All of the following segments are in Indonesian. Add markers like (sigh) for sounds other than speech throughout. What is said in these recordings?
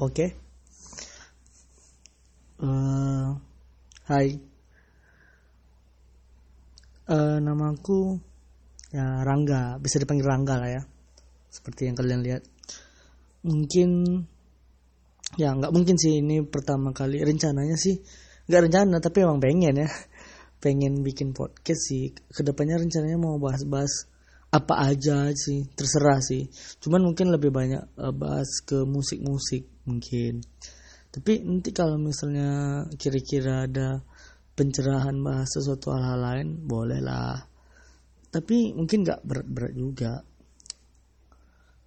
Oke. Eh, hai. Eh, namaku ya Rangga, bisa dipanggil Rangga lah ya. Seperti yang kalian lihat. Mungkin ya nggak mungkin sih ini pertama kali rencananya sih nggak rencana tapi emang pengen ya (laughs) pengen bikin podcast sih ke depannya rencananya mau bahas-bahas apa aja sih terserah sih. Cuman mungkin lebih banyak uh, bahas ke musik-musik mungkin. Tapi nanti kalau misalnya kira-kira ada pencerahan bahas sesuatu hal-hal lain boleh lah tapi mungkin nggak berat-berat juga.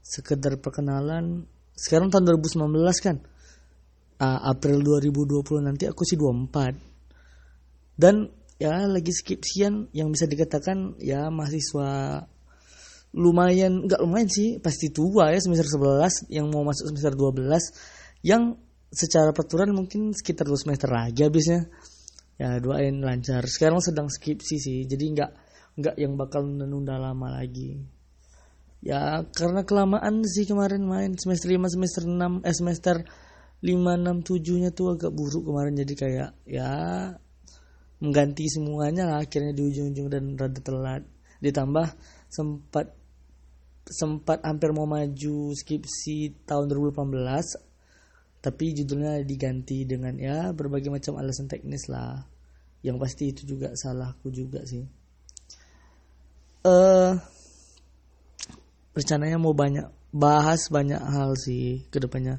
Sekedar perkenalan sekarang tahun 2019 kan? Uh, April 2020 nanti aku sih 24 dan ya lagi skripsian yang bisa dikatakan ya mahasiswa lumayan nggak lumayan sih pasti tua ya semester 11 yang mau masuk semester 12 yang secara peraturan mungkin sekitar dua semester lagi habisnya. Ya doain lancar. Sekarang sedang skripsi sih jadi nggak nggak yang bakal menunda lama lagi. Ya karena kelamaan sih kemarin main semester 5 semester 6 eh semester 5 6 7 nya tuh agak buruk kemarin jadi kayak ya mengganti semuanya lah akhirnya di ujung-ujung dan rada telat. Ditambah sempat sempat hampir mau maju skripsi tahun 2018 tapi judulnya diganti dengan ya berbagai macam alasan teknis lah. Yang pasti itu juga salahku juga sih. Eh uh, rencananya mau banyak bahas banyak hal sih ke depannya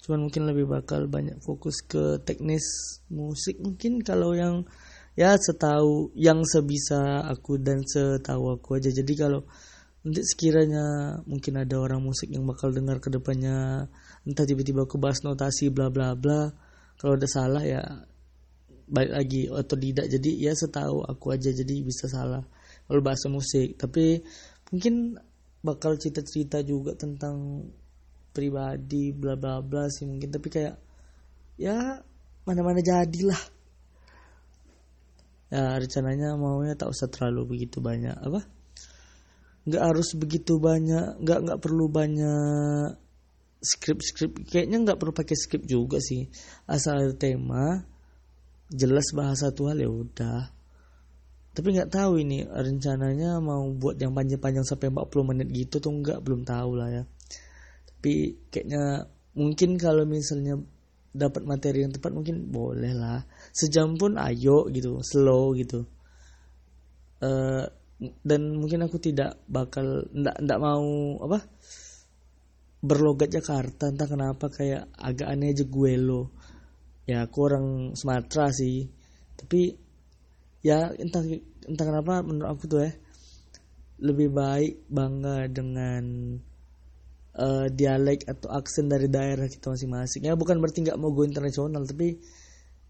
cuman mungkin lebih bakal banyak fokus ke teknis musik mungkin kalau yang ya setahu yang sebisa aku dan setahu aku aja. Jadi kalau nanti sekiranya mungkin ada orang musik yang bakal dengar ke depannya entah tiba-tiba aku bahas notasi bla bla bla kalau udah salah ya baik lagi atau tidak. Jadi ya setahu aku aja jadi bisa salah kalau bahasa musik. Tapi mungkin bakal cerita-cerita juga tentang pribadi bla bla bla sih mungkin. Tapi kayak ya mana-mana jadilah. Ya rencananya maunya tak usah terlalu begitu banyak apa nggak harus begitu banyak nggak nggak perlu banyak skrip skrip kayaknya nggak perlu pakai skrip juga sih. Asal ada tema jelas bahasa satu hal ya udah. Tapi nggak tahu ini rencananya mau buat yang panjang-panjang sampai 40 menit gitu tuh nggak belum tahu lah ya. Tapi kayaknya mungkin kalau misalnya dapat materi yang tepat mungkin boleh lah. Sejam pun ayo gitu slow gitu. Uh, dan mungkin aku tidak bakal ndak ndak mau apa berlogat Jakarta. Entah kenapa kayak agak aneh aja gue lo. Ya aku orang Sumatera sih. Tapi ya entah entah kenapa menurut aku tuh ya lebih baik bangga dengan uh, dialek atau aksen dari daerah kita masing-masing. Ya bukan berarti nggak mau go internasional tapi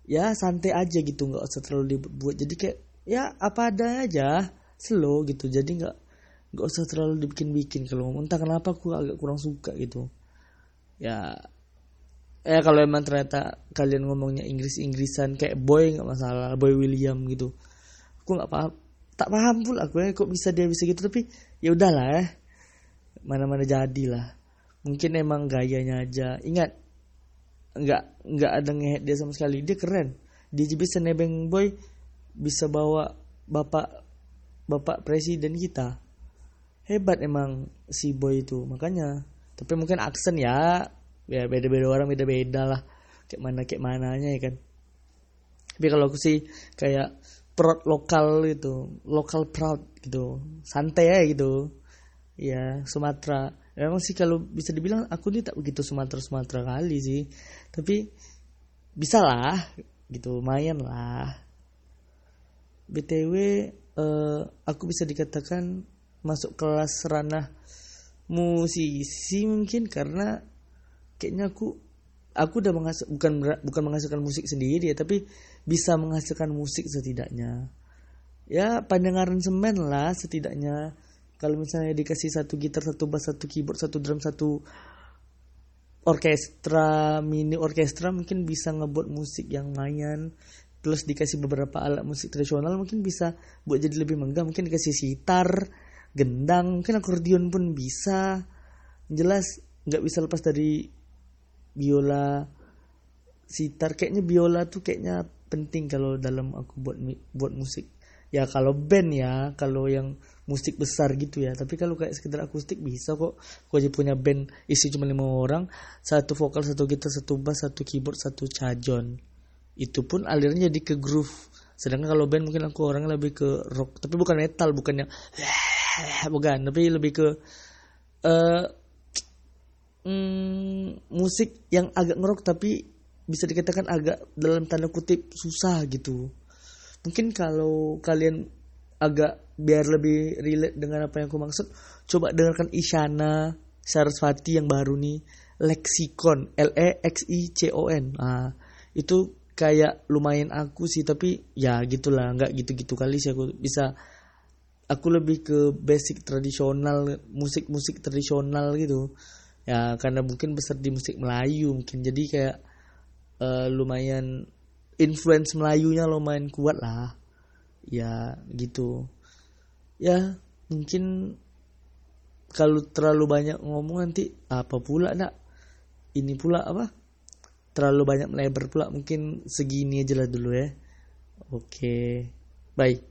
ya santai aja gitu nggak usah terlalu dibuat. Jadi kayak ya apa ada aja slow gitu. Jadi nggak nggak usah terlalu dibikin-bikin kalau ngomong. Entah kenapa aku agak kurang suka gitu. Ya eh kalau emang ternyata kalian ngomongnya Inggris Inggrisan kayak boy nggak masalah boy William gitu. Aku nggak paham tak paham pula aku ya kok bisa dia bisa gitu. Tapi ya udahlah ya mana-mana jadilah. Mungkin emang gayanya aja. Ingat nggak nggak ada ngehead dia sama sekali. Dia keren. Dia bisa nebeng boy bisa bawa bapak bapak presiden kita. Hebat emang si boy itu makanya. Tapi mungkin aksen ya ya beda-beda orang beda-beda lah. Kayak mana kayak mananya ya kan. Tapi kalau aku sih kayak proud lokal itu lokal proud gitu. Santai ya gitu. Ya Sumatera. Emang sih kalau bisa dibilang aku ini tak begitu Sumatera Sumatera kali sih. Tapi bisa lah gitu lumayan lah. Btw uh, aku bisa dikatakan masuk kelas ranah musisi mungkin karena kayaknya aku aku udah menghasil bukan bukan menghasilkan musik sendiri ya tapi bisa menghasilkan musik setidaknya. Ya pandangan semen lah setidaknya. Kalau misalnya dikasih satu gitar satu bass satu keyboard satu drum satu orkestra mini orkestra mungkin bisa ngebuat musik yang lumayan plus dikasih beberapa alat musik tradisional mungkin bisa buat jadi lebih megah mungkin dikasih sitar gendang mungkin akordion pun bisa. Jelas nggak bisa lepas dari biola sitar. Kayaknya biola tuh kayaknya penting kalau dalam aku buat buat musik. Ya kalau band ya kalau yang musik besar gitu ya. Tapi kalau kayak sekedar akustik bisa kok. Aku aja punya band isi cuma lima orang. Satu vokal satu gitar satu bass satu keyboard satu cajon itu pun alirnya jadi ke groove sedangkan kalau band mungkin aku orangnya lebih ke rock tapi bukan metal bukan yang (laughs) bukan tapi lebih ke uh, mm, musik yang agak ngerok tapi bisa dikatakan agak dalam tanda kutip susah gitu. Mungkin kalau kalian agak biar lebih relate dengan apa yang aku maksud, coba dengarkan Isyana Sarasvati yang baru nih, Lexicon, L E X I C O N. Ah, itu kayak lumayan aku sih tapi ya gitulah nggak gitu-gitu kali sih aku. Bisa aku lebih ke basic tradisional musik-musik tradisional gitu. Ya karena mungkin besar di musik Melayu mungkin. Jadi kayak uh, lumayan influence Melayunya lumayan kuat lah. Ya gitu. Ya mungkin kalau terlalu banyak ngomong nanti apa pula nak? Ini pula apa terlalu banyak melebar pula mungkin segini aja lah dulu ya. Oke bye